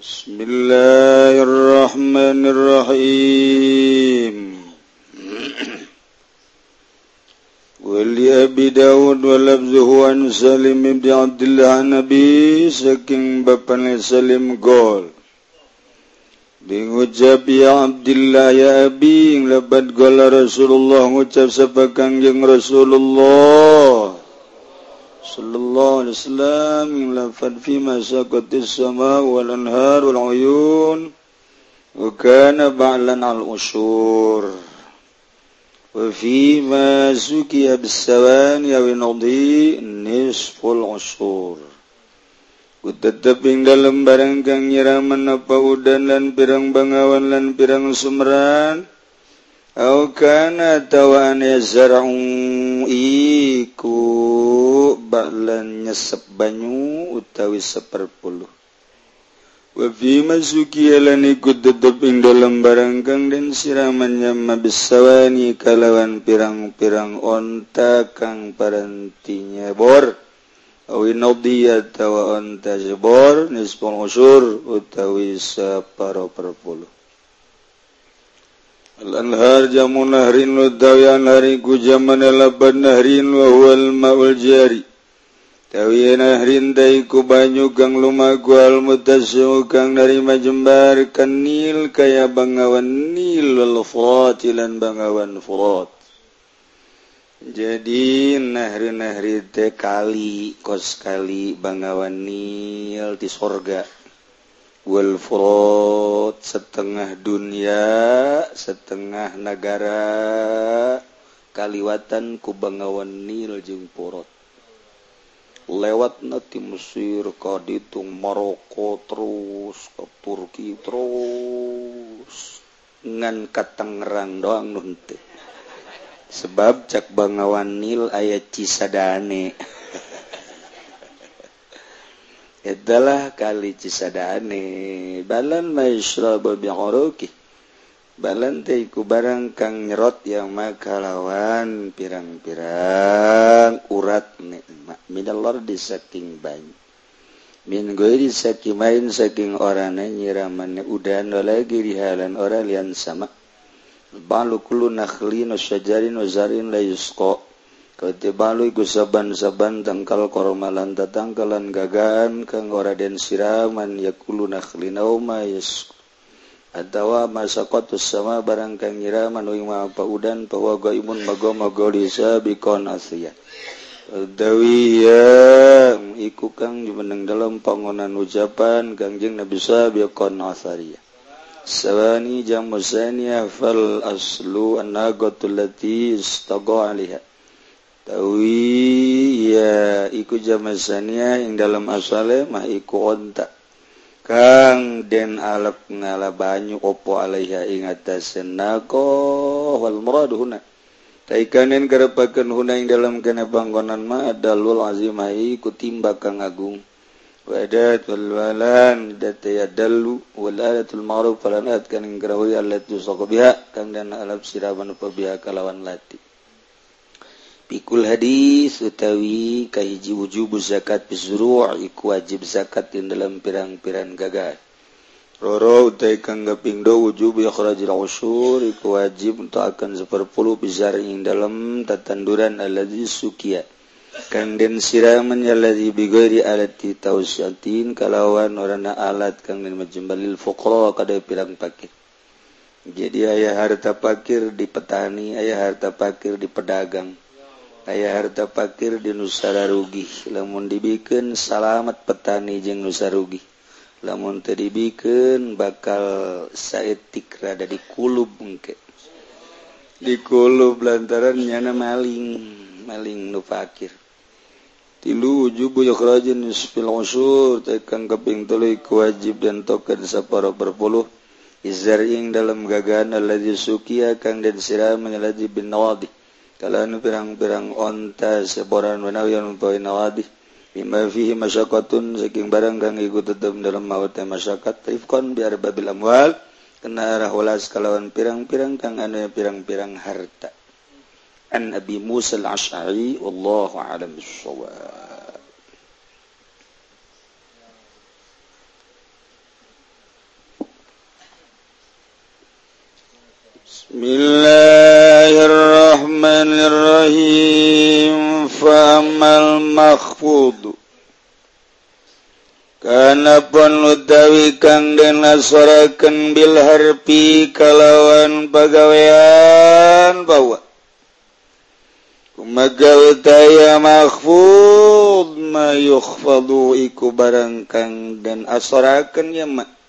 بسم الله الرحمن الرحيم ولأبي داود ولبزه عن سليم بن عبد الله عن أبي سكن بن سليم قال Diucap ya Abdullah ya Abi Lebat gala Rasulullah Ngucap sapa kangjeng Rasulullah. صلى الله عليه وسلم لفت فيما سكت السماء والأنهار والعيون وكان بعلا على الأشور. وفيما سكي بالسواني نضي نصف العشور. Kutetep إن دلم برنكا kang من apa udan لن برن bangawan lan برن سمران أو كان تواني زرع iku baklan nyesep banyu utawi seperpuluh. Wafi masuki lan ikut tetep ing dalam barang kang dan siramannya mabisawani kalawan pirang-pirang onta kang parantinya bor awi nodi atau onta jebor nisbong usur utawi separo perpuluh. الأنهار جمع نهر والداوي نهر كجمن لبن wa huwal ma'ul jari Tawi nahrin daiku banyu kang lumaku al mutasyu kang narima jembar kanil kaya bangawan nil wal furat lan bangawan furat. Jadi nahri nahri teh kali kos kali bangawan nil di sorga. Wolfrot setengah dunia setengah negara. Kaliwatan kubangawan Nil jeung Purot. Lewat nati Mesir ka ditung Maroko terus ke Turki terus. Ngan ka Tangerang doang nu sebab cak Bangawan Nil ayat cisadane. adalah kali cisadaane balan maisroki balanku barang kang nyerot yang maka lawan pirang-pirang urat nikmat. Minallah di saking banyu min goiri saking main saking orangnya nyiramannya udan lagi dihalan orang lian sama. Balukulu nakhli no syajarin no zarin la yusqa. Ketibalu iku saban-saban tangkal kormalan tatangkalan gagaan kang ora den siraman yakulu nakhlinawma yas atawa masaqatus sama barang kang nyiraman uing apa paudan bahwa gaimun mago-mago lisa bikon asya dawiya iku kang jumeneng dalam pangonan ucapan kangjeng Nabi sa bikon asariya. Sawani jamusani fal aslu annagotul lati istaga tawi ya iku jamasannya yang dalam asale mah iku onta. Kang den alap ngala banyu opo alaiha ingatasen nako wal murad huna. Taikanen kerepakan huna ing dalam kena bangkonan ma dalul azimah iku timba kang agung. Wadat wal walan dati adallu wal alatul ma'ruf falanat kan ing kerawi alat biha kang dan alap siraman upabiha kalawan latih pikul hadis utawi kahiji wujubu zakat bizuru' iku wajib zakat di dalam pirang-pirang gagat Roro utai kang gaping do wujub ikhrajil usyur iku wajib untuk akan seperpuluh bizar ing dalam tatanduran alladzi sukiya kang den siraman alladzi bi ghairi alati tawsyatin kalawan orana alat kang den majembalil fuqara kada pirang pakir. Jadi ayah harta pakir di petani ayah harta pakir di pedagang aya harta pakir di Nusara rugi lamun dibiken salamet petani jeung Nusa rugi. Lamun tadibiken bakal saetik rada dikulub mungkin dikulub lantaran nyana maling maling nu fakir tilu ujubu yakhrajun nisfil usur tekan keping tuluy wajib dan token separo berpuluh izar'ing dalam gagana alladzi sukiya kang den sirah menyeladzi bin nawadih kalau pirang-pirang onta seboran menawian poin nawadi. Bima fihi masyakatun saking barang kang iku tetep dalam maut e masyarakat rifkon biar babil amwal kena rahulas kalawan pirang-pirang kang anu e pirang-pirang harta. An Abi Musa al-Ash'ari wallahu alam bissawab. Bismillahirrahmanirrahim Fa'amal makhfud Kana pun utawi kang den asaraken bil harfi kalawan pagawean bawa Kumaga utaya makhfud ma yukhfadu iku barang kang den asaraken ya mak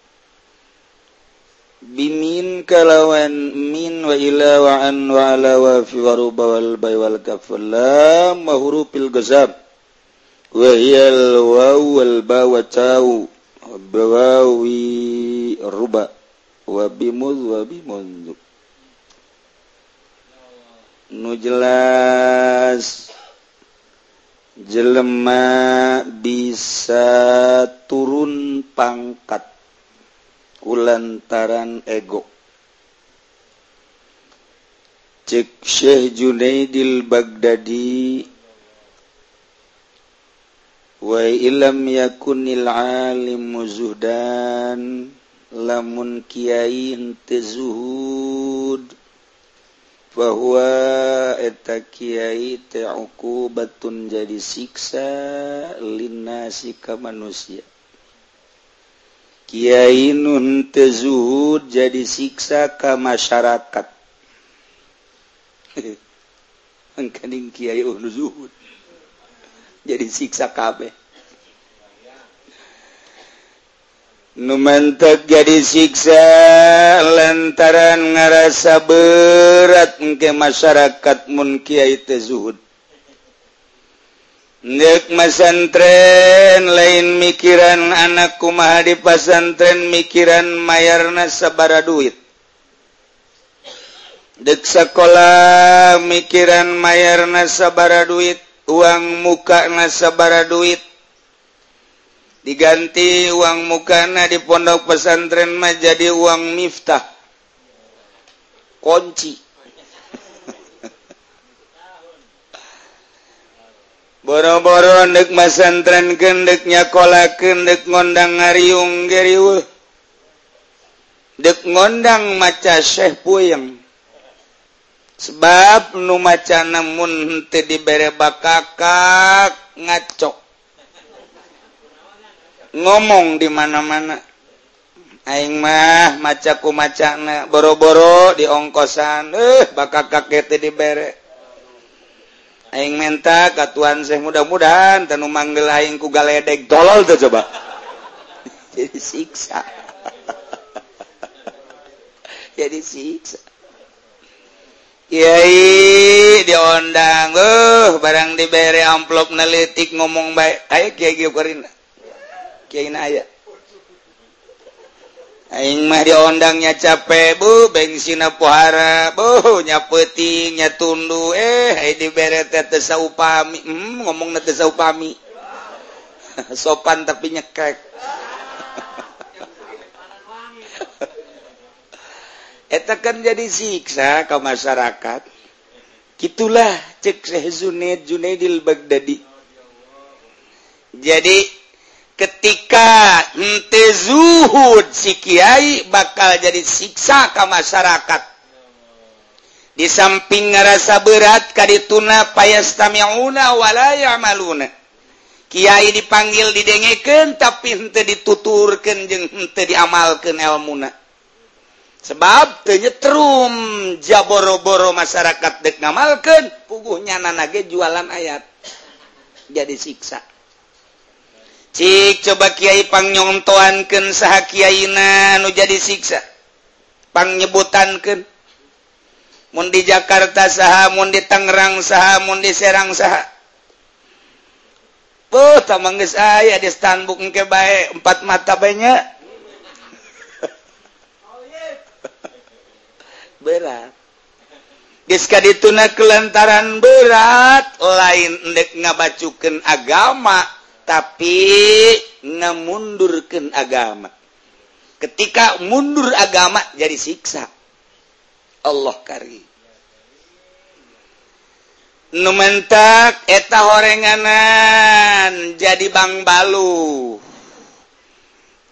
bimin kalawan min wa ila wa an wa ala wa fi waruba wal bay wal kafla mahurufil gazab. Wahyal wawal bawa tau bawawi ruba. Wa bimud wa bimud nu jelas. Jelema bisa turun pangkat kulantaran ego. Cek Syekh Junaidil Baghdadi wa ilam yakunil alim zuhdan lamun kiai henteu zuhud bahwa eta kiai teh uqubatun jadi siksa linasi ka manusia. Kyai Nun tezuhud jadi siksa ke masyarakat. Engkening Kiai Ulu Zuhud jadi siksa kabeh. Numantak jadi siksa lantaran ngerasa berat engke masyarakat mun Kiai tezuhud Nek masantren lain mikiran anak kumaha di pasantren mikiran mayarna sabara duit. Dek sekolah mikiran mayarna sabara duit, uang muka na sabara duit. Diganti uang mukana di pondok pesantren mah jadi uang miftah. Kunci. boro-boro dek masantren kendeknya kola kendek ngondang ngariung geriwuh dek ngondang maca syekh puyeng. Sebab nu maca namun teu dibere bakakak ngacok. Ngomong di mana-mana. Aing mah maca ku macana boro-boro di ongkosan. Eh bakakak teu dibere. Aing minta katuan seh mudah-mudahan tanu manggil aing ku galedek tolol tuh coba. Jadi siksa. Jadi siksa. Kiai diondang, uh barang diberi amplop nelitik ngomong baik, kayak kiai kieu karina. Kiai na aya. Aing mah diondangnya capek bu bensinna pohara boh nya petingnya tundu eh diberre tesa upami mm, ngomong teh upami hmm, sopan tapi nyekek. Etakan jadi siksa ke masyarakat. Gitulah cek Syekh Junaid Junaidil Baghdadi. Jadi ketika zuhud si Kiai bakal jadi siksa ke masyarakat. Di samping ngerasa berat kadituna payastamiunawala maluna Kiai dipanggil didengeken tapi hente dituturkeun jeng hente diamalkan elmuna sebab tenyetrum jaboro-boro masyarakat dek ngamalkan puguhnya nanage jualan ayat. Jadi siksa. Cik coba Kyaipangnyotoanken saha kiaina nu jadi siksa. Pangnyebutankeun mun mundi Jakarta saha mundi Tangerang saha mundi Serang saha. Oh, geus aya di Istanbul ke baik empat mata banyak berat. Giska dituna kelantaran berat lain dek ngabacukeun agama. tapi ngemundurkan agama. Ketika mundur agama jadi siksa. Allah kari. Numentak eta horenganan jadi bang balu.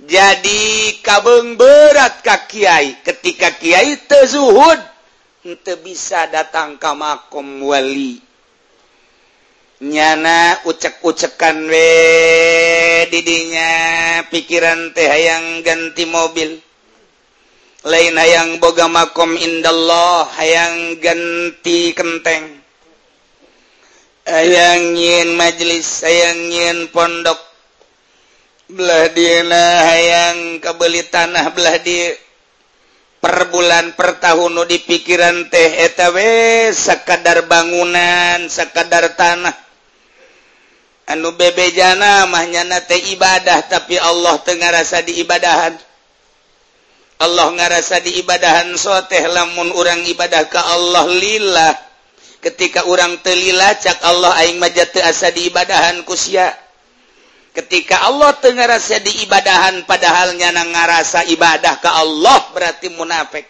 Jadi kabeng berat ka Kiai. Ketika Kiai tezuhud ente bisa datang ke makom wali. nyana ucek-ucekan we didinya pikiran teh hayang ganti mobil. Lain hayang boga makom indallah hayang ganti kenteng. Hayang nyin majelis hayang nyin pondok. Belah dina hayang kebeli tanah belah di per bulan per tahun di pikiran teh etawe sekadar bangunan sekadar tanah. anu bebejana mahnya nate ibadah tapi Allah tengarasa diibadahan Allah ngarasa diibadahan soteh lamun urang ibadah ke Allah lillah. Ketika urang telila cak Allah aing maja teu asa diibadahan kusia ketika Allah tengarasa diibadahan padahal nyana ngarasa ibadah ke Allah berarti munafik.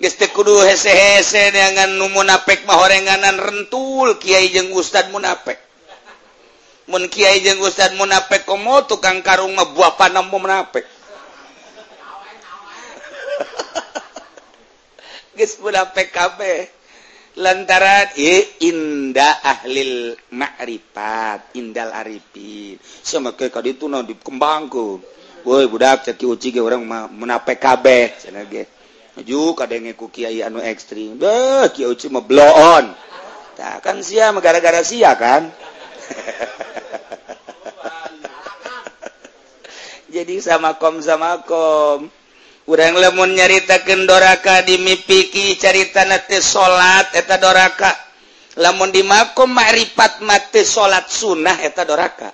Geus teu kudu hese-hese dengan numunapek munafik mah rentul kiai jeung ustad munafik. mun kiai jeung Ustad munafik komo tukang karung mah buah panam mau munafik geus munafik kabeh. Lantaran i inda ahlil ma'rifat indal arifin. Sama ke kaditu na dikembangkeun woi budak ceki uci ge urang mah munafik kabeh cenah ge. Maju kadenge ku kiai anu ekstrim. Beuh kiai uci mah bloon. Tah kan sia gara-gara sia kan. jadi sama kom sama kom. Urang lemun nyaritakan doraka dimipiki carita nate salat eta doraka. Lamun dimakom ma'rifat mate salat sunnah eta doraka.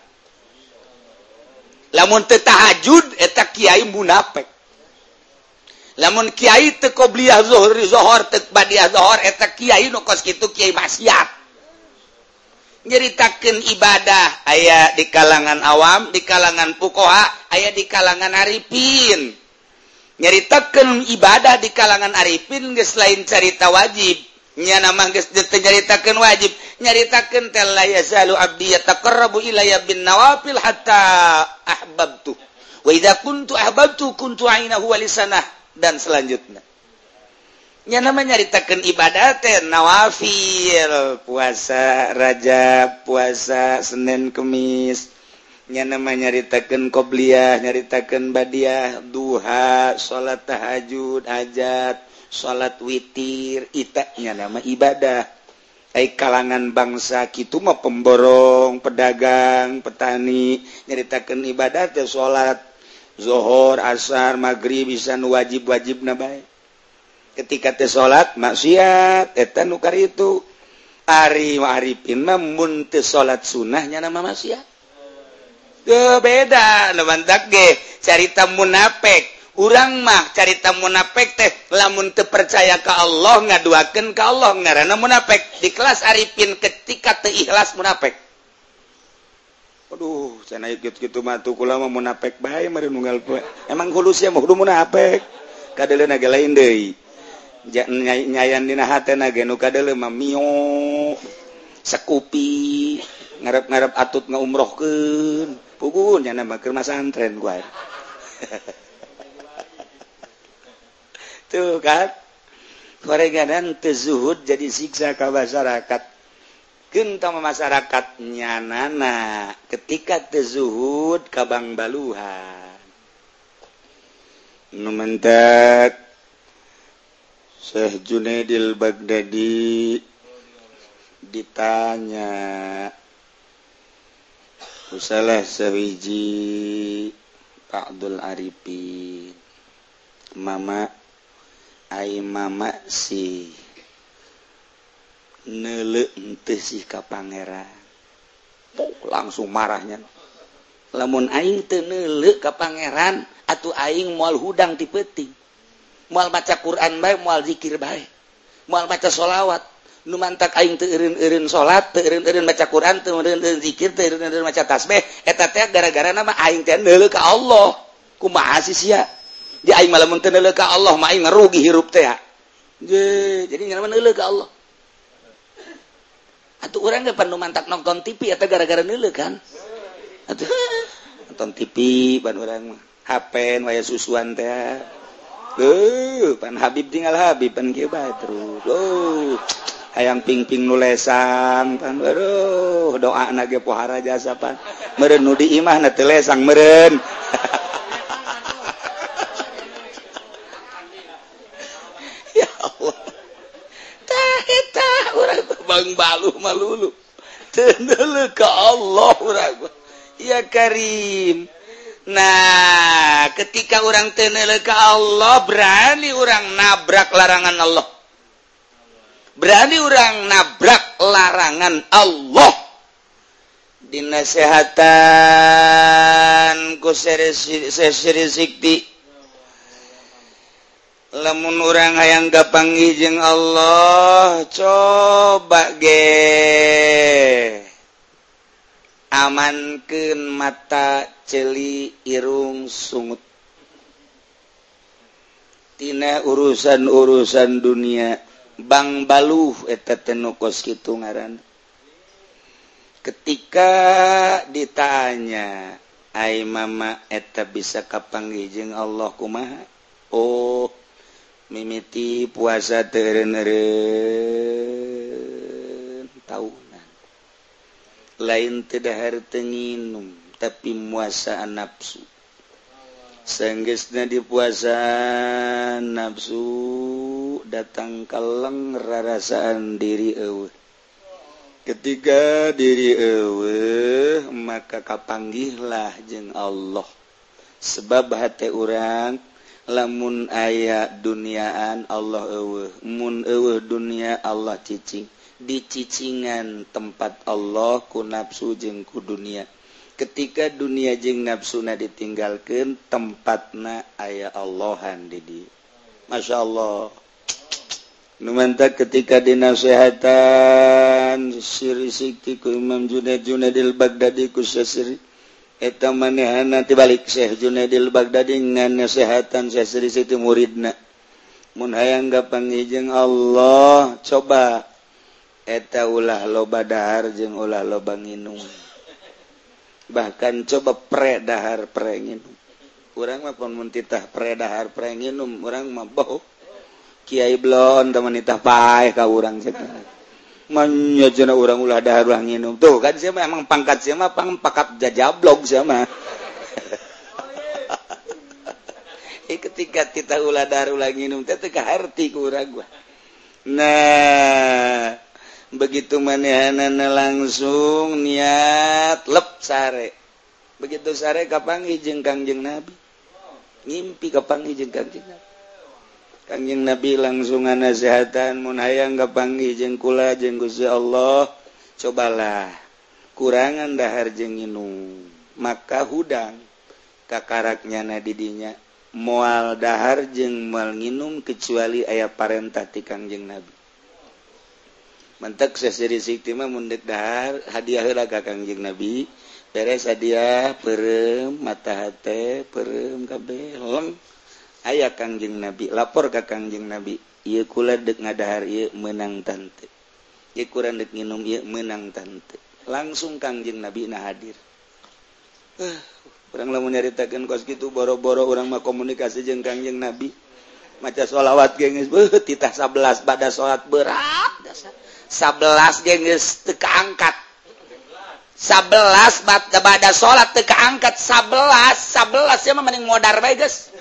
Lamun teu tahajud eta kiai munafik. Lamun kiai teu qobliyah zuhur zuhur teu badiah zuhur eta kiai nu kiai maksiat. nyeritakan ibadah. Aya di kalangan awam di kalangan pukoha aya di kalangan Arifin. Nyeritakan ibadah di kalangan Arifin guys lain carita wajib. Nya nama nyaritakan wajib. Nyaritakan selalu Abdi bin nawafil hatta ahbab tuh wa kuntu ahbabtu kuntu ainahu walisanah dan selanjutnya. nama nyaritakan ibadat nawafil puasa Rajab puasa Senin Kemisnya nama nyaritakan qobliyah nyaritakan badiah duha salat tahajud hajat salat witir itaknya nama ibadah. Hai kalangan bangsa gitu mau pemborong pedagang petani nyaritakan ibadat ya salat Zohor asar magrib bisa wajib-wajib nabaik ketika teh salat maksiat eta nukar itu Ari Arifin teu salat sunnahnya nama maksiat. Ke beda lemantak ge carita munafik. Urang mah carita munafik teh lamun teu percaya ke Allah ngaduakeun ka Allah ngaranna munafik. Di kelas Arifin ketika teu ikhlas munafik. Aduh, cina ikut gitu matu kula mah munafik bae mari nunggal Emang hulusnya mah kudu munafik. Kadaleuna lain deui. nyayan sekupi ngarep ngarep atut nga umroh ke pugunya nama masantren gue tuh kan? Gorenganan tezuhud jadi siksa ke masyarakat genta masyarakat nyanana ketika tezuhud kabang baluhan. Numentek Syekh Junaidil Baghdadi ditanya Usalah sewiji Abdul Arifin Mama ai mama si nele ente sih ka pangeran? Oh, langsung marahnya. Lamun aing teu neuleuh ka pangeran atuh aing moal hudang ti peuting. mual maca Quran baik mual dzikir baik mual maca sholawat nu mantak aing teu eureun-eureun salat teu eureun-eureun maca Quran teu eureun-eureun zikir teu eureun-eureun maca tasbih eta teh gara-gara nama aing teh neuleuh ka Allah. Kumaha sih sia? Di aing malam teu neuleuh ka Allah mah aing ngarugi hirup teh jadi nyana neuleuh ka Allah. Atuh urang ge panu mantak nonton TV eta gara-gara neuleuh kan? Atuh nonton TV ban urang mah. Hapen waya susuan teh Uh, pan Habib tinggal Habib pan kieu bae terus. Oh. Hayang pingping nulesang pan aduh doa na ge pohara jasa pan. Meureun nu di imah na teu lesang meureun. ya Allah. Tah eta urang bang balu malulu. Teu ka Allah urang. Ya Karim. Nah ketika orang teneleka Allah berani orang nabrak larangan Allah. Berani orang nabrak larangan Allah. Dinasehatan ku sikti lamun orang ayaang gapanggijeng Allah coba ge. amankan mata celi irung sungut. Tina urusan-urusan dunia Bang Baluh eta tenukos gitu ngaran ketika ditanya ai mama eta bisa kapanggijeng Allah kumaha? Oh mimiti puasa teren tahu lain tidak hartenginum tapi muasaan nafsu. Sanggesna dipuasa nafsu datang kaleng rarasaan diri ewe ketiga diri ewe maka kapanggihlah jeng Allah. Sebab hati orang lamun ayat duniaan Allah ewe mun ewe dunia Allah cicing. dicicingan tempat Allah ku nafsu jengku dunia. Ketika dunia jeng nafsuna ditinggalkan tempatna aya Allahan didi Masya Allah. Numanta ketika dinasehatan siri ku Imam Junaid Junaidil Baghdadi ku sesiri eta manehanna tibalik Syekh Junaidil Baghdadi nganasehatan sesiri sikti muridna. Mun hayang gapangijeng Allah coba eta ulah loba dahar jeung ulah loba nginum bahkan coba pre dahar pre nginum urang mah pun mentitah pre dahar pre nginum urang mah bau kiai blon teman nitah pae ka urang cek manya cenah urang ulah dahar ulah nginum tuh kan siapa emang pangkat siapa pang pakat jajablog siapa Eh, ketika kita ulah dahar ulah nginum teh teu kaharti ku urang gua nah begitu manehana langsung niat lep sare. Begitu sare kapangi jeung Kangjeng Nabi. Ngimpi kapangi jeung Kangjeng Nabi. Kangjeng Nabi langsungan nasihatan mun hayang kapangi jeung kula jeung Gusti Allah. Cobalah kurangan dahar jeung nginum maka hudang kakaraknya nadidinya moal dahar jeung moal nginum kecuali aya parentah ti Kangjeng Nabi. mentekses diri siktima mundek dahar hadiah ka kangjeng nabi. Beres hadiah perem mata hate perem kabeh. Leng aya kangjeng nabi lapor ka kangjeng nabi. Ieu kula dek ngadahar ieu menang tante. Ieu kurang dek minum ieu menang tante. Langsung kangjeng nabi na hadir. Eh, kurang lamun nyaritakeun kos gitu boro-boro orang mah komunikasi jeng kangjeng nabi. Maca sholawat geus uh, titah 11 pada sholat berat dasar. 11 teka angkat. 11 bat kepada salat teka angkat. 11 11 ya mending modar bae geus.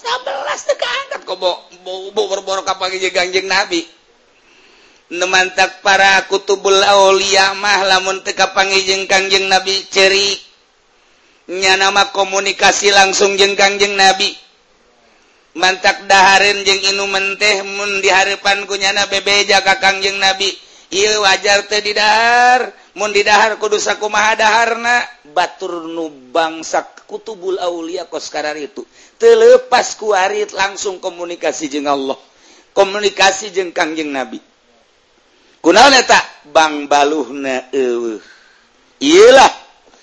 11 teka angkat. Kok bo bobor-bor kapag ganjeng Nabi. Nemantak para kutubul aulia mah lamun teka pangijeng kangjeng Nabi cerik. Nya nama komunikasi langsung jeng kangjeng Nabi. mantak daharin jeung inumen tehmun di harepan kunyana bebeja kangjeng nabi. I wajar teh didhahar mund kudu kudusaku daharna. Batur nu bangsa kutubul Aulia koskar itu. Telepas kuarit langsung komunikasi jeung Allah. Komunikasi jeung Kangjeng nabi. Kunaon eta Bang baluhna eueuh. Iyalah.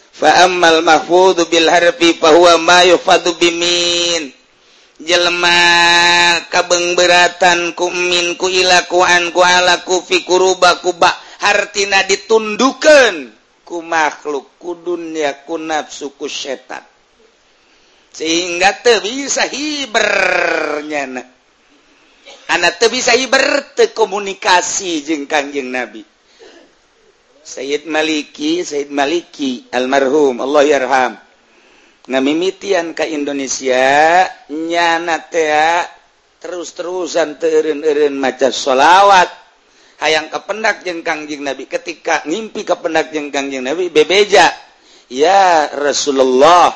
Fa ammal mahfudzu bil harfi fa huwa ma yufadu bimin. jelema kabengberatan kumin ala ku fikuruba kuba hartina ditundukan ku makhluk ku dunia ku nafsu ku setan. Sehingga teu bisa hibernya anak teu bisa hiber teu komunikasi jeung kanjeng nabi. Sayyid Maliki Sayyid Maliki almarhum Allah yarham. mimitian ke Indonesia nyana terus-terusan teun-un maca sholawat. Hayang kependak jengkangjing Nabi ketika ngimpi kependak jengkangjing Nabi bebeja ya Rasulullah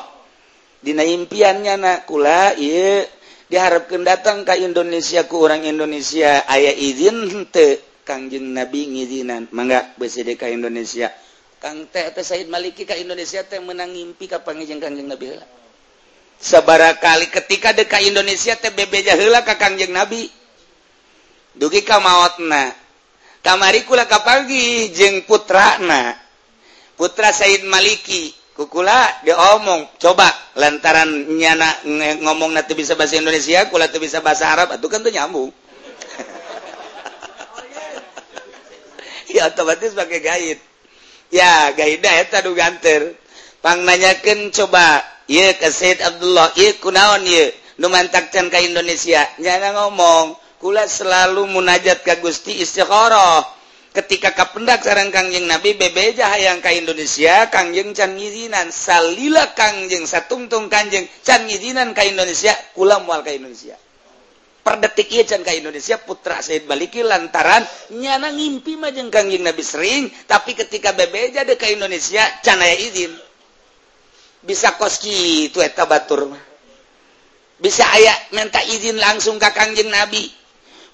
dina impiannya nakula ieu diharapkan datang ke Indonesia ke orang Indonesia ayah izin te Kangjing Nabi ngizinan. Mangga besi ka Indonesia. Kang teh teh Said Maliki ka Indonesia teh menang ngimpi ka pangejeung Kangjeng Nabi heula. Sabarakali ketika deka Indonesia teh bebeja heula ka Kangjeng Nabi. Dugi ka maotna. Kamari kula kapagi jeung putrana. Putra Said Maliki kukula dia omong coba lantaran nyana ngomong nanti bisa bahasa Indonesia kula tuh bisa bahasa Arab itu kan tuh nyambung ya otomatis pakai gait ya gaidaheta duganter pang nanyakeun coba ye ke Said Abdullah ye kunaon ye? Nu mantakcan ka Indonesia. Nyana ngomong kula selalu munajat ka Gusti istikharah. Ketika kapendak sarang Kangjeng Nabi bebeja hayang ka Indonesia Kangjeng can ngizinan. Salila Kangjeng satungtung Kanjeng can ngizinan ka Indonesia kula moal ka Indonesia. perdetik can ka Indonesia putra Said Baliki lantaran nyana ngimpi mah jeung kangjeng Nabi sering tapi ketika bebeja de ka Indonesia canaya izin. Bisa koski itu eta batur mah. Bisa aya minta izin langsung ka kangjeng Nabi.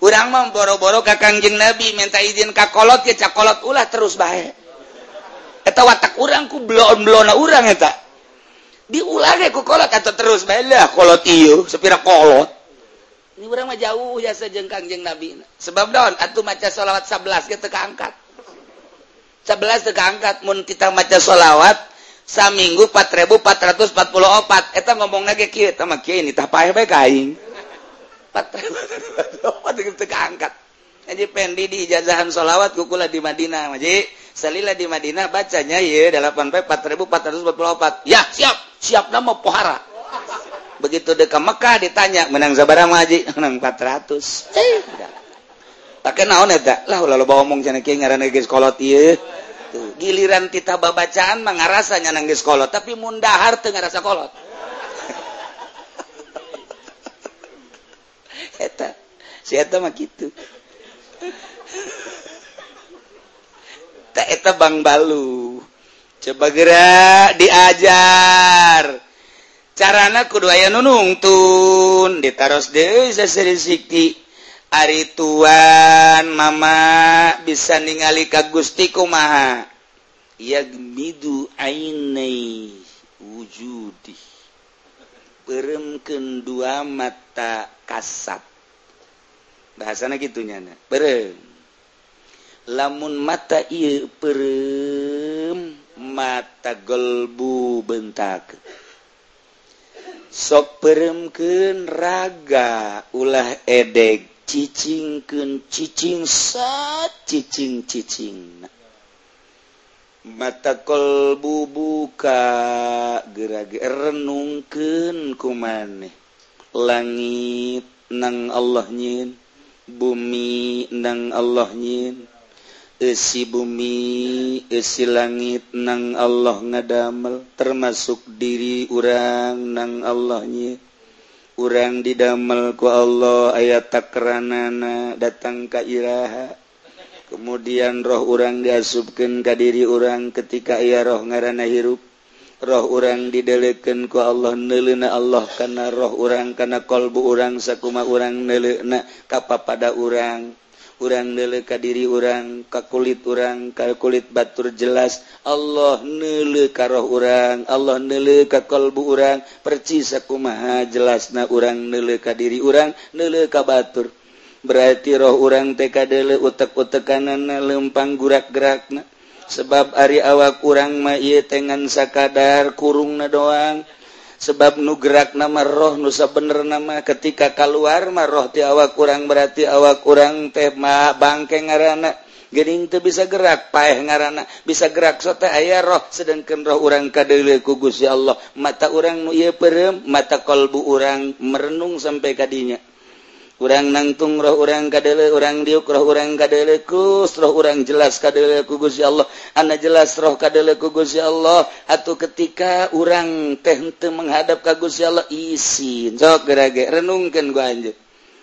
Urang mah boro-boro ka kangjeng Nabi minta izin ka kolot ya cakolot ulah terus bae. Eta watak urang ku blon blona urang eta. Diulang ku kolot atau terus bae lah kolot iyo sepira kolot. orang jauh jasa jengkangjeng nabi. Sebab daun atau maca sholawat 11 kita keangkat 11 keangkat mun kita maca sholawat saminggu 4444 eta ngomong lagi kieu eta mah kieu ini tah paeh bae ka aing 4444 teu keangkat Haji Pendi di ijazahan sholawat kukula di Madinah. Haji salila di Madinah bacanya ya 8 4444 ya siap. Siap nama pohara. Begitu dekat Mekah ditanya menang sabara maji menang 400 eh. Pakai naon eta lah lalu bawa omong cenah kieu ngaranna geus kolot ieu tuh giliran kita babacaan mah ngarasanya nang geus kolot tapi mundahar teu ngarasa kolot. Eta. Mah gitu. Tak eta bang balu. Coba gerak diajar carana kudu aya nunungtun ditaros deui Dewi Ari tuan mama bisa ningali ka Gusti kumaha. Yagmidu ainai wujudi. Peremkeun dua mata kasat. Bahasana gitunya na. Perem. Lamun mata ieu perem mata golbu bentak sok peremken raga ulah edek cicingkeun cicing sat cicing cicing mata kolbu buka gerage renungken kumaneh. Langit nang Allah nyin bumi nang Allah nyin esi bumi esi langit nang Allah ngadamel termasuk diri urang nang Allah Allahnyi urang didamelku Allah ayat takranana datang ka iraha. kemudian roh urang diasubken ka diri urang ketika ia roh ngarana hirup. Roh urang dideleken ku Allah nelena Allah karena roh urang karena kolbu urang sakuma urang nelena kappa pada urang. urang neleka diri urang ka kulit urang ka kulit batur jelas. Allah nele karoh urang Allah nele ka kalbu urang. Percis aku maha jelas na urang nele ka diri urang nele ka batur. Berarti roh urang teka dele utek-utek kanan lempang gurak-gerakna sebab ari awak urang ma ieu tengan sakadar kurung na doang. sebab nugerak nama roh nusa bener nama. Ketika keluar mah roh ti awak kurang berarti awak kurang teh mah bangke ngarana. Gering teu bisa gerak paeh ngarana. Bisa gerak Sote teh aya roh. Sedangkan roh urang kadele ku Gusti Allah. Mata urang nu ieu perem mata kolbu urang merenung sampai kadinya urang nangtung roh orang kadele orang diuk roh orang kadele kus roh orang jelas kadele ku Gusti Allah. Ana jelas roh kadele ku Gusti Allah. Atau ketika orang teh henteu menghadap ka Gusti Allah isin sok geura ge renungkeun ku anjeun.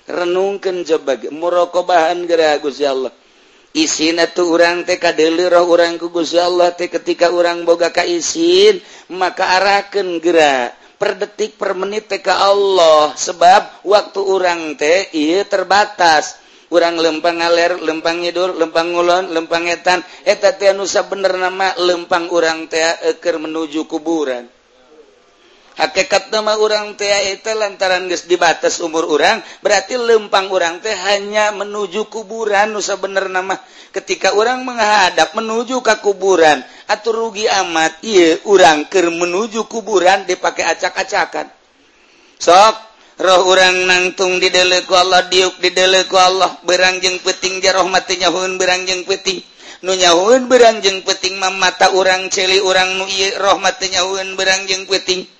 Renungkeun coba ge muraqabahan geura Gusti Allah. Isin atau orang teh kadele roh orang ku Gusti Allah teh ketika orang boga ka isin maka arahkeun geura per detik per menit TK Allah. Sebab waktu orang teh ia terbatas. Orang lempang ngaler lempang Idul lempang ngulon lempang etan eta nusa bener nama lempang orang teker menuju kuburan. hakekat nama orang teh itu lantaran guys di batas umur orang berarti lempang orang teh hanya menuju kuburan. Nusa bener nama ketika orang menghadap menuju ke kuburan atau rugi amat. Iya orang ke menuju kuburan dipakai acak-acakan. Sok roh orang nangtung di deleku Allah diuk di deleku Allah. Berangjeng peting jaroh matinya hun berangjeng peting nunyahun berangjeng peting mata orang celi orang nu roh matinya hun berangjeng peting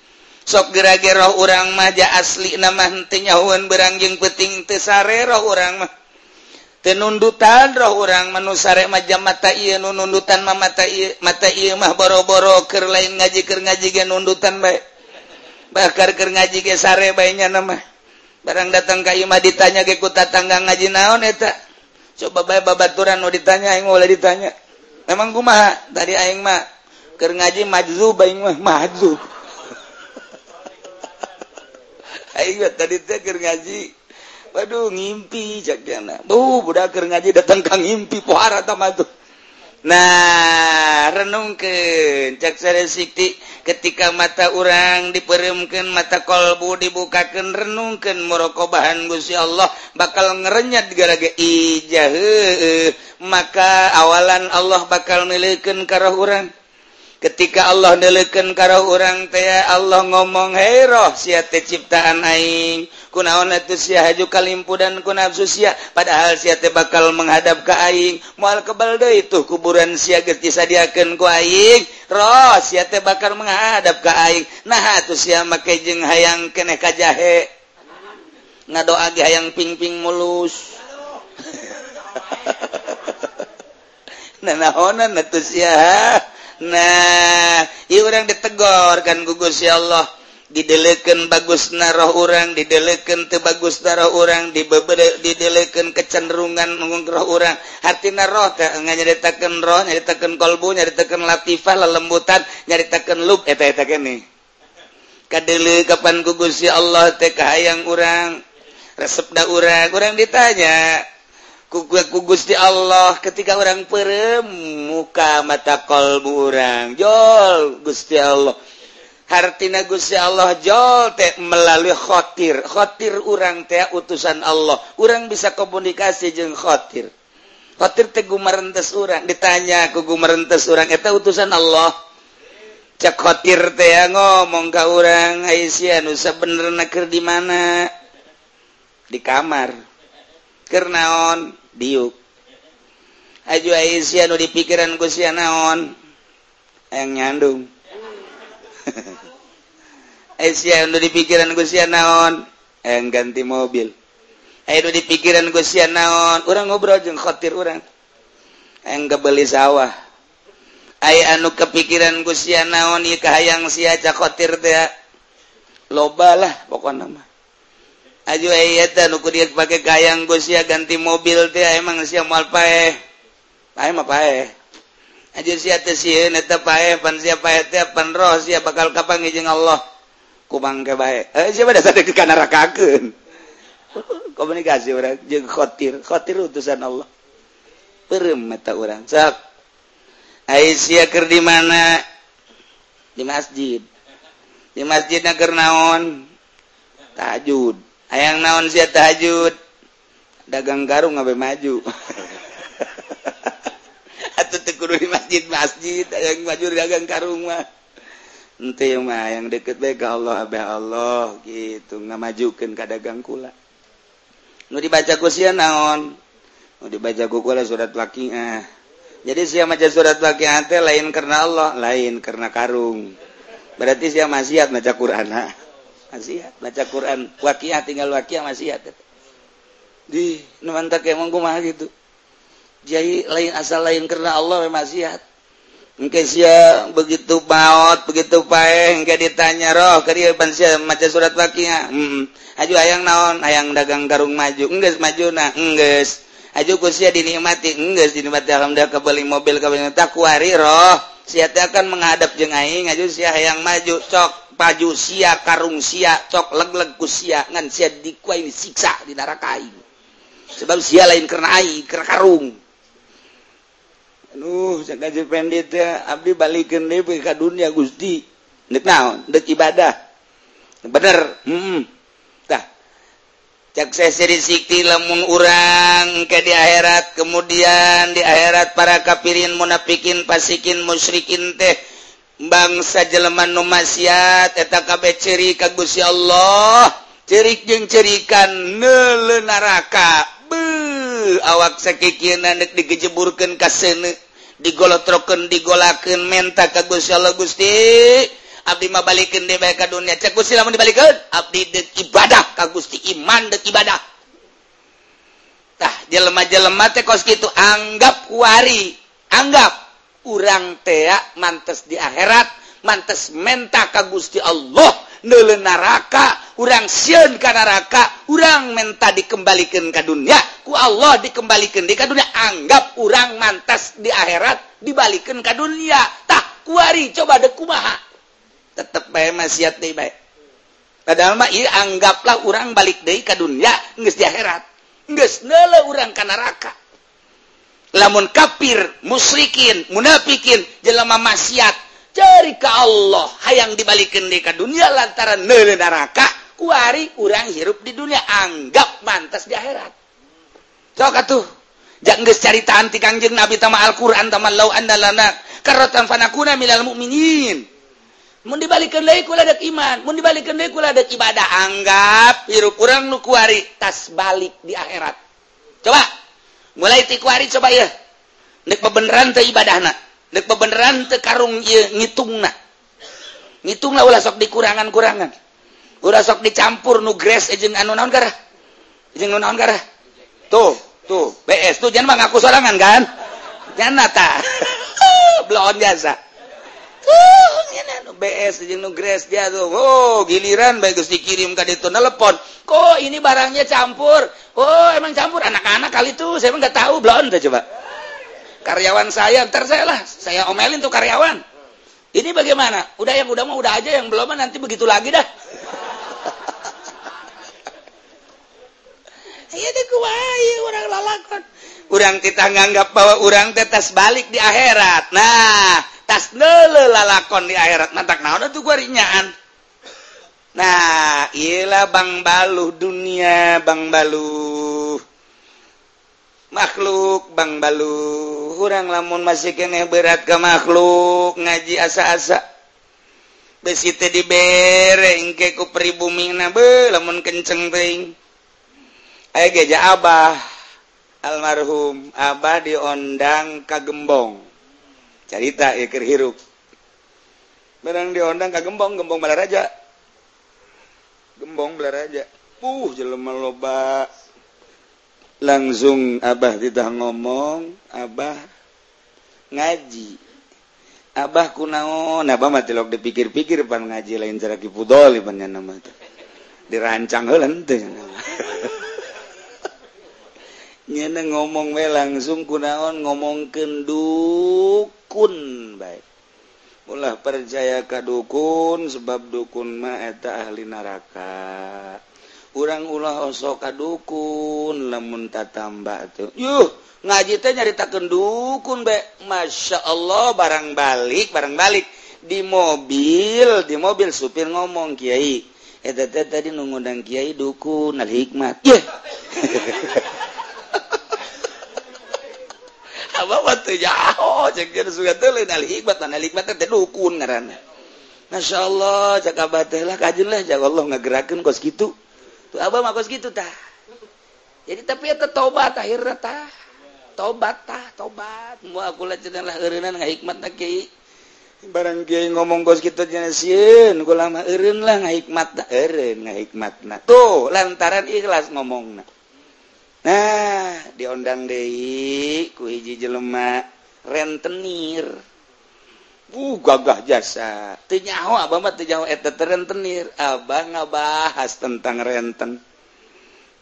sok geragero orang maja asli namanyawan berangjing peting tesare roh orang mah. Tenundutan roh orang manusare maja mata iya nunundutan mah mata iya mata iya mah boro-boro ker lain ngaji ker ngaji ge nundutan baik bakar ker ngaji ge sare baiknya nama barang datang ka imah ditanya ge ku tatangga ngaji naon eta? Coba bae babaturan nu ditanya aing boleh ditanya. Memang kumaha? Tadi aing mah ker ngaji majzub aing mah majzub tadi ngaji. Waduh ngimpi uh, budak ngaji datang ka ngimpi pohara tuh. Nah renungken Siti ketika mata orang diperemkan mata kolbu dibukakan renungkan merokobahan Guya Allah bakal ngerenyat gara-ga ijah eh. maka awalan Allah bakal milikan karo orang ketika Allah neleken karo orang teh Allah ngomong heroh si ciptaan aing. Kunaon haju kalimpu dan kunafsusia padahal siate bakal menghadap ke aing. Mual kebal deh itu kuburan sia geus disadiakeun ku aing. Roh siate bakal menghadap ke aing. Nah atuh sia make jeung hayang kene kajahe. Ngadoa ge hayang pingping mulus. Nah naonan atuh sia. nah orang ditegor kan gugus ya Allah. Dideleken bagus naoh orang dideleken tebagus naoh orang di dideleken kecenderungan mengungroh orang. Hati naoh nyaritakan roh nyaritakan kolbu nyaritakan latifah lelembutan nyaritakan lub eta eta kene. Kadele kapan gugus ya Allah teh kahayang orang resep da orang. Orang ditanya ku Gusti Allah ketika orang perem muka mata qolbu urang jol Gusti Allah. Hartina Gusti Allah jol teh melalui khotir. Khotir urang teh utusan Allah. Urang bisa komunikasi jeung khotir. Khotir teh gumarentes urang. Ditanya ku gumarentes urang eta utusan Allah? Cek khotir teh ngomong ka urang Aisyah nu bener keur di mana? Di kamar. naon? Diuk. Aju Aisyah nu di pikiran ku sia naon? Yang nyandung. Aisyah nu di pikiran ku sia naon? Yang ganti mobil. Ayo nu di pikiran ku sia naon? Urang ngobrol jeung khotir urang. Yang kebeli sawah. Ay anu kepikiran ku sia naon? Ieu kahayang sia ca khotir teh. Lobalah pokona mah. Eh, pakai gayang gosia ganti mobil dia emang si pae panro bakal kapang izin Allah. Kubang ke baik eh, siapa dasar ke kanara kakeun komunikasi orang jeung khotir. Khotir utusan Allah. Perem mata orang sok. Aisyah keur di mana? Di masjid. Di masjidna keur naon? Tajud. ayaang naon si tahajud? Dagang garung ngabe maju. Atau di masjid masjid yang maju dagang karung mah. Ente mah yang deket baik Allah abah Allah gitu. Ngamajukeun ka dagang kula. Nu dibaca ku sia naon? Nu dibaca ku kula surat ah jadi sia maca surat laki teh lain karena Allah lain karena karung. Berarti sia maksiat maca Qur'an maksiat baca Quran. Wakiah tinggal wakiah maksiat di mantap emang monggo mah gitu. Jadi lain asal lain karena Allah maksiat engke sia begitu maut begitu pae engke ditanya roh kari pan sia maca surat wakiah? Hmm. aju hayang naon? Hayang dagang garung maju. Enggeus majuna enggeus aju ku sia dinikmati? Enggeus dinikmati. Alhamdulillah kebeli mobil kebeli takwari roh. Sia akan menghadap jeung aing. Aju sia hayang maju cok. Paju sia karung sia cok leg-leg ku sia ngan sia dikuai siksa di neraka aing sebab sia lain karena aing karena karung Nuh, cek pendit ya, abdi balikin deh ke dunia gusti. Dek naon, dek ibadah. Bener, hmm. Sikti lemun urang ke di akhirat kemudian di akhirat para kafirin munafikin pasikin musyrikin teh bangsa Jeleman nomasiat eta ciri ka Guya Allah. Cirik jeung cirikan nele naraka. Be awak sakikinan dek digejeburkeun ka seuneu digolotrokeun digolakeun menta ka Gusti Allah Gusti. Abdi mah balikeun deui bae ka dunya cek Gusti lamun dibalikeun abdi dek ibadah ka Gusti iman dek ibadah. Tah jelema-jelema teh kos kitu anggap kuari anggap. urang teak mantes di akhirat mantes menta ka Gusti Allah nele naraka urang sieun ka naraka urang menta dikembalikan ke dunia ku Allah dikembalikan di ka dunia anggap urang mantas di akhirat dibalikan ke dunia tak kuari coba dekumaha tetep bae maksiat deui bae. Padahal mah ieu anggaplah urang balik deui ka dunia geus di akhirat geus neule urang ka neraka. lamun kafir musyrikin munafikin jelama maksiat cari ke Allah hayang dibalikin di ke dunia lantaran nele neraka kuari orang hirup di dunia anggap mantas di akhirat. Sok atuh. Jangan geus caritaan ti Kangjeng Nabi tama Al-Qur'an tama lau andalana karatan fanakuna minal mu'minin. Mun dibalikeun deui kula dek iman mun dibalikeun deui kula dek ibadah anggap hirup kurang nu kuari tas balik di akhirat. Coba. mulai tikuari coba ya. Nek bebeneran teh ibadah nak nek bebeneran teh karung iya ngitung nak ngitung lah ulah sok dikurangan kurangan ulah sok dicampur nu gres ejeng eh, anu naon karah ejeng nu naon karah tuh tuh. BS tuh jangan mah ngaku sorangan kan? Jangan ta belum jasa Oh, giliran bagus dikirim ka itu telepon. Kok ini barangnya campur? Oh emang campur? Anak-anak kali itu saya nggak tahu belum coba karyawan saya ntar saya lah saya omelin tuh karyawan. Ini bagaimana? Udah yang udah mau udah aja yang belum nanti begitu lagi dah. Iya deh orang lalakon. Orang kita nganggap bahwa orang tetas balik di akhirat. Nah tas lelakon di akhirat. Mantak naon itu guanyaan nah ialah Bang Balu dunia Bang Balu makhluk Bang Balu kurang lamun masih kene berat ke makhluk ngaji asa-asa. Besi teh dibereng ke ku pribumi na be lamun kenceng ting ayo geja abah. Almarhum abah diondang kagembong carita ikir hirup. Barang diondang ka gembong gembong bala raja. Gembong bala raja. Puh jelema loba. Langsung abah tidak ngomong abah ngaji. Abah kunaon abah mati lok dipikir-pikir pan ngaji lain cara kipudol ibannya nama itu dirancang helan teh nyana ngomong we langsung kunaon ngomong kenduk kun baik. Ulah percaya ka dukun sebab dukun maeta ahli neraka. Urang ulah osok ka dukun lamun tatamba tuh. Yuh ngaji teh nyaritakeun dukun be Masya Allah barang balik barang balik. Di mobil di mobil supir ngomong kiai. Eta teh tadi nungudang Kiai dukun al hikmat. Yeah. Masya Allah cakabatlah kajlah ja Allah ngegerakan kos gitu tuh abah mah kos gitu tah jadi tapi eta tobat akhirnya tah tobat tah tobat mau aku lajenlah eureunna ngahikmat na kiai barang kiai ngomong kos gitu jeung sieun kula mah eureun lah ngahikmat eureun ngahikmatna tuh lantaran ikhlas ngomongna nah diondang De ku hiji jelemak rentenir. Uh gagah jasa. Tenyawa abang tenyawa eta rentenir. Abang ngabahas tentang renten.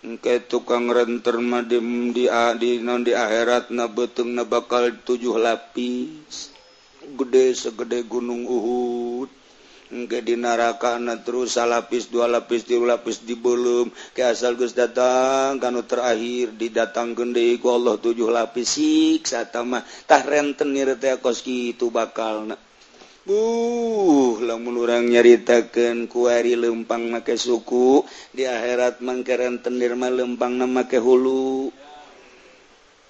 Engke tukang renter mah di di, di non di akhirat na betung na bakal tujuh lapis. Gede segede gunung Uhud. di narakana terus salapis dua lapis tiru lapis di belum. Ke asal gus datang kanu terakhir didatang gendeku Allah tujuh lapis siksa tah rentenir renten koski itu bakal uh lamun orang nyaritakan kuari lempang make suku di akhirat mangkerren tendirma lempang nama make hulu.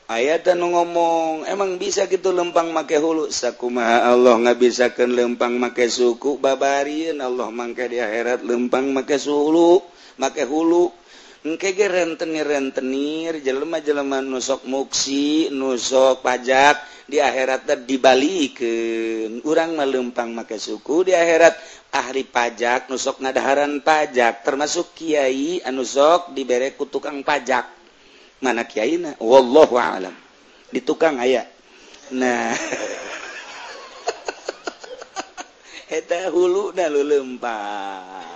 ayatan ngomong emang bisa gitu lempang make hulu? Sakuma Allah nggak bisakan lempang make suku babarin Allah mangke di akhirat lempang make sulu make hulu. Engke ge rentenir rentenir jelema jelema nusok muksi nusok pajak di akhirat teh dibalikeun. Urang mah lempang make suku di akhirat. Ahli pajak nusok ngadaharan pajak termasuk kiai anusok dibere ku tukang pajak. mana Kyina wallahu alam. Di tukang aya. Nah. Eta hulu dah lulempang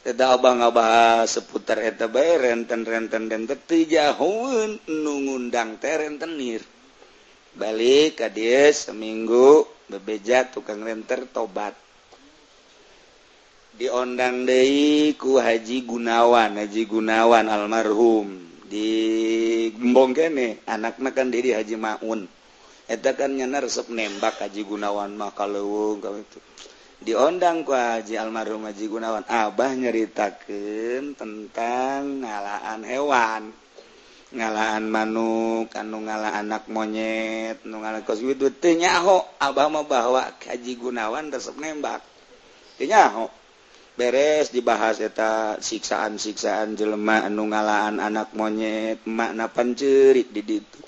eta abang-abah seputar eta bae renten-renten dan tetijahun nu ngundang teh rentenir balik ka dieu seminggu bebeja tukang renter tobat. Diondang deui ku Haji Gunawan Haji Gunawan almarhum. dibong kene anak kan diri Haji Maun. Eta kan nyana resep nembak Haji Gunawan mah kalewung itu diondang ku Haji almarhum Haji Gunawan. Abah nyeritakan tentang ngalaan hewan. Ngalaan manuk anu ngala anak monyet nu ngala kos gitu teu nyaho abah mah bahwa Haji Gunawan resep nembak. Teu nyaho. beres dibahas eta siksaan-siksaan jelema anu ngalaan anak monyet makna pancerit di ditu.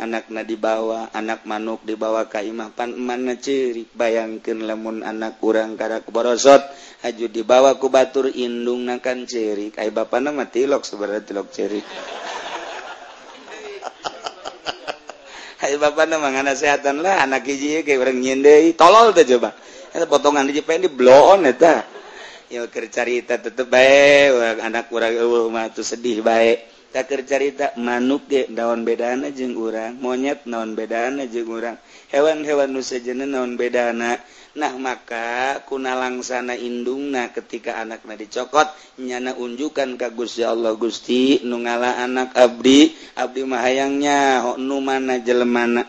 Anakna dibawa anak manuk dibawa kaimah pan mana cerik bayangkan lamun anak kurang karak borosot haju dibawa ku batur indung nakan cerik ay bapak nama tilok sebenarnya tilok cerik Hai bapak nama ngana sehatan lah anak hiji kayak orang nyindai tolol tuh coba. Itu potongan di jepen di blow on eta. kercarita tetep baik anak kurangmatu sedih baik takkercarita manuk ge daun bedana jeung urang monyet naon bedana jeung urang. Hewan-hewan nusajene naon bedana. Nah maka kuna langsana indungna ketika anaknya dicokot nyana unjukan ka Gusti Allah. Gusti nu ngala anak Abdi Abdi mahayangnya ho nu mana jelemana.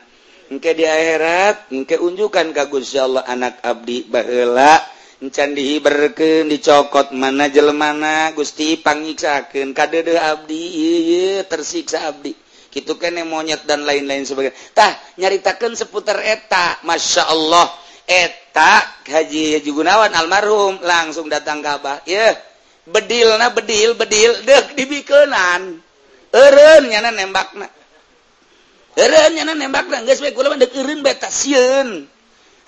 Engke di akhirat engke unjukan ka Gusti Allah anak Abdi baheula. encan dihiberken dicokot mana jelemana Gusti pangiksaken kadede Abdi iye, tersiksa Abdi. Gitu kan monyet dan lain-lain sebagaitah nyaritakan seputar eta. Masya Allah etak Haji Haji Gunawan almarhum langsung datang kabah ya bedil na bedil bedil. Dek dibikenan eren nyana nembak na eren nyana nembak na geus we kula mah deuk eureun beta sieun.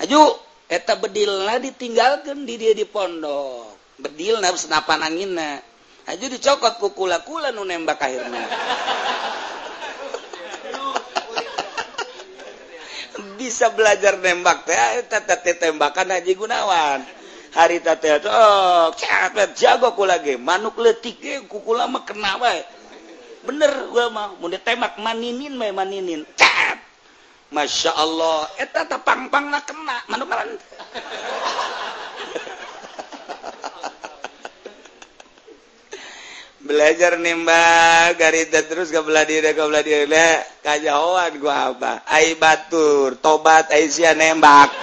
Aju eta bedilna ditinggalkan di dia di pondok. Bedil na senapan angina aja dicokot kukula-kula nu nembak akhirnya. Bisa belajar nembak teh ah, eta teh tembakan Haji Gunawan. Hari teh oh cepet jago kula ge. Manuk leutik ge kukula mah kena wae. Bener gua mah mun ditembak maninin mah maninin. Cah! Masya Allah eta pang pang nak kena manuk karan belajar nimba garita terus ke belah diri ke belah diri. Kajauhan gua apa ai batur tobat ai nembak.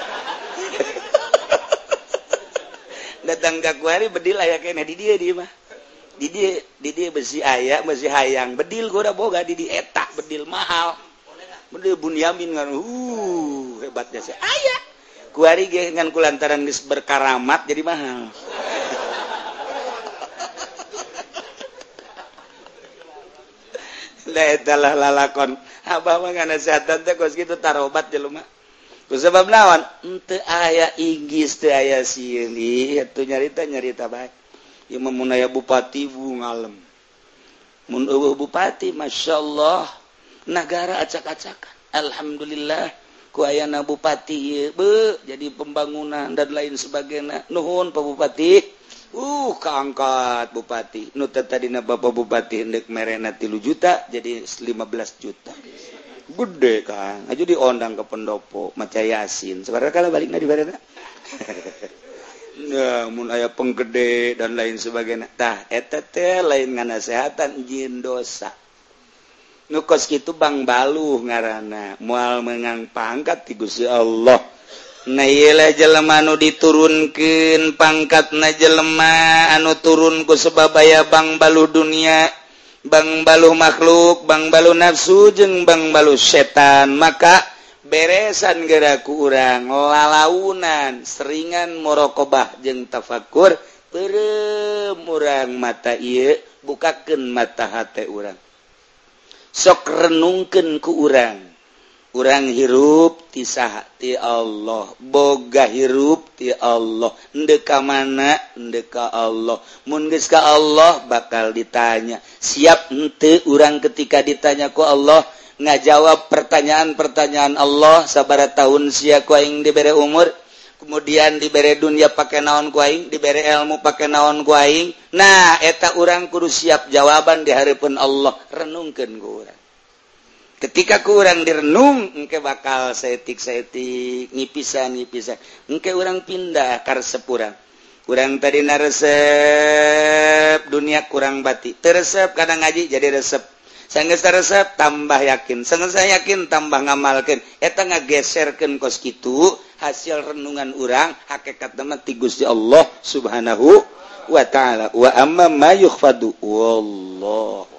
Datang ke kuari bedil aya kene. Di dia di mah di dia di dia besi aya besi hayang. Bedil gua udah boga di di etak bedil mahal Bunyamin kan. Uh, hebatnya saya ayah kuari dengan kulantaran geus berkaramat jadi mahal. Da eta lalakon. Abah mah kana sehatan teh geus kitu tarobat jelema ku sebab lawan henteu ayah ingis teu ayah sieun ih atuh nyarita nyarita bae ieu mah mun bupati bu ngalem mun eueuh bupati masyaallah negara acak-acakan. Alhamdulillah kuayana Bupati be jadi pembangunan dan lain sebagai nuhun Pak Bupati. Uh keangkat Bupati. Nuta tadi Bapak Bupati hendek merena tilu juta jadi 15 juta. Gede kan aja diondang ke pendopo maca yasin. Sebenarnya kalau balik di barena nah mun aya penggede dan lain sebagainya. Tah eta teh lain nganasehatan jin dosa. nukos itu Bang Balu ngaranana mual mengang pangkat tigusi Allah. Nailah jelema anu diturunkan pangkat na jelema anu turunku sebabaya Bang Balu dunia. Bang Balu makhluk Bang Balu nafsu jeung Bang Balu setan. Maka beresan geraku urang lalaunan seringan morokobah jeung tafakur perem urang mata ieu bukakan mata hati urang. sok renungken ke urang. Urang hirup tisahati Allah. Boga hirup ti Allah. Ndeka mana? Ndeka Allah. Mungis ka Allah bakal ditanya. Siap ente urang ketika ditanyaku Allah? Ngajawab pertanyaan-pertanyaan Allah sabar tahun siakuing diberre umur? kemudian diberre dunia pakai naon kuing diberre ilmu pakai naon kuing nah eta urang kudu siap jawaban di haripun Allah. Renungkan kurang ketika kurang direnung engke bakal setik setik ngipisan ngipisan engke orang pindah kar sepurang kurang tadi resep dunia kurang batik teresep kadang ngaji jadi resep. Sanggesta resep tambah yakin. Sanggesta yakin tambah ngamalkan eta ngageserkan kos gitu hasil renungan urang hakekat nama ti Gusti Allah subhanahu wa ta'ala. Wa amma ma yukhfadu wallahu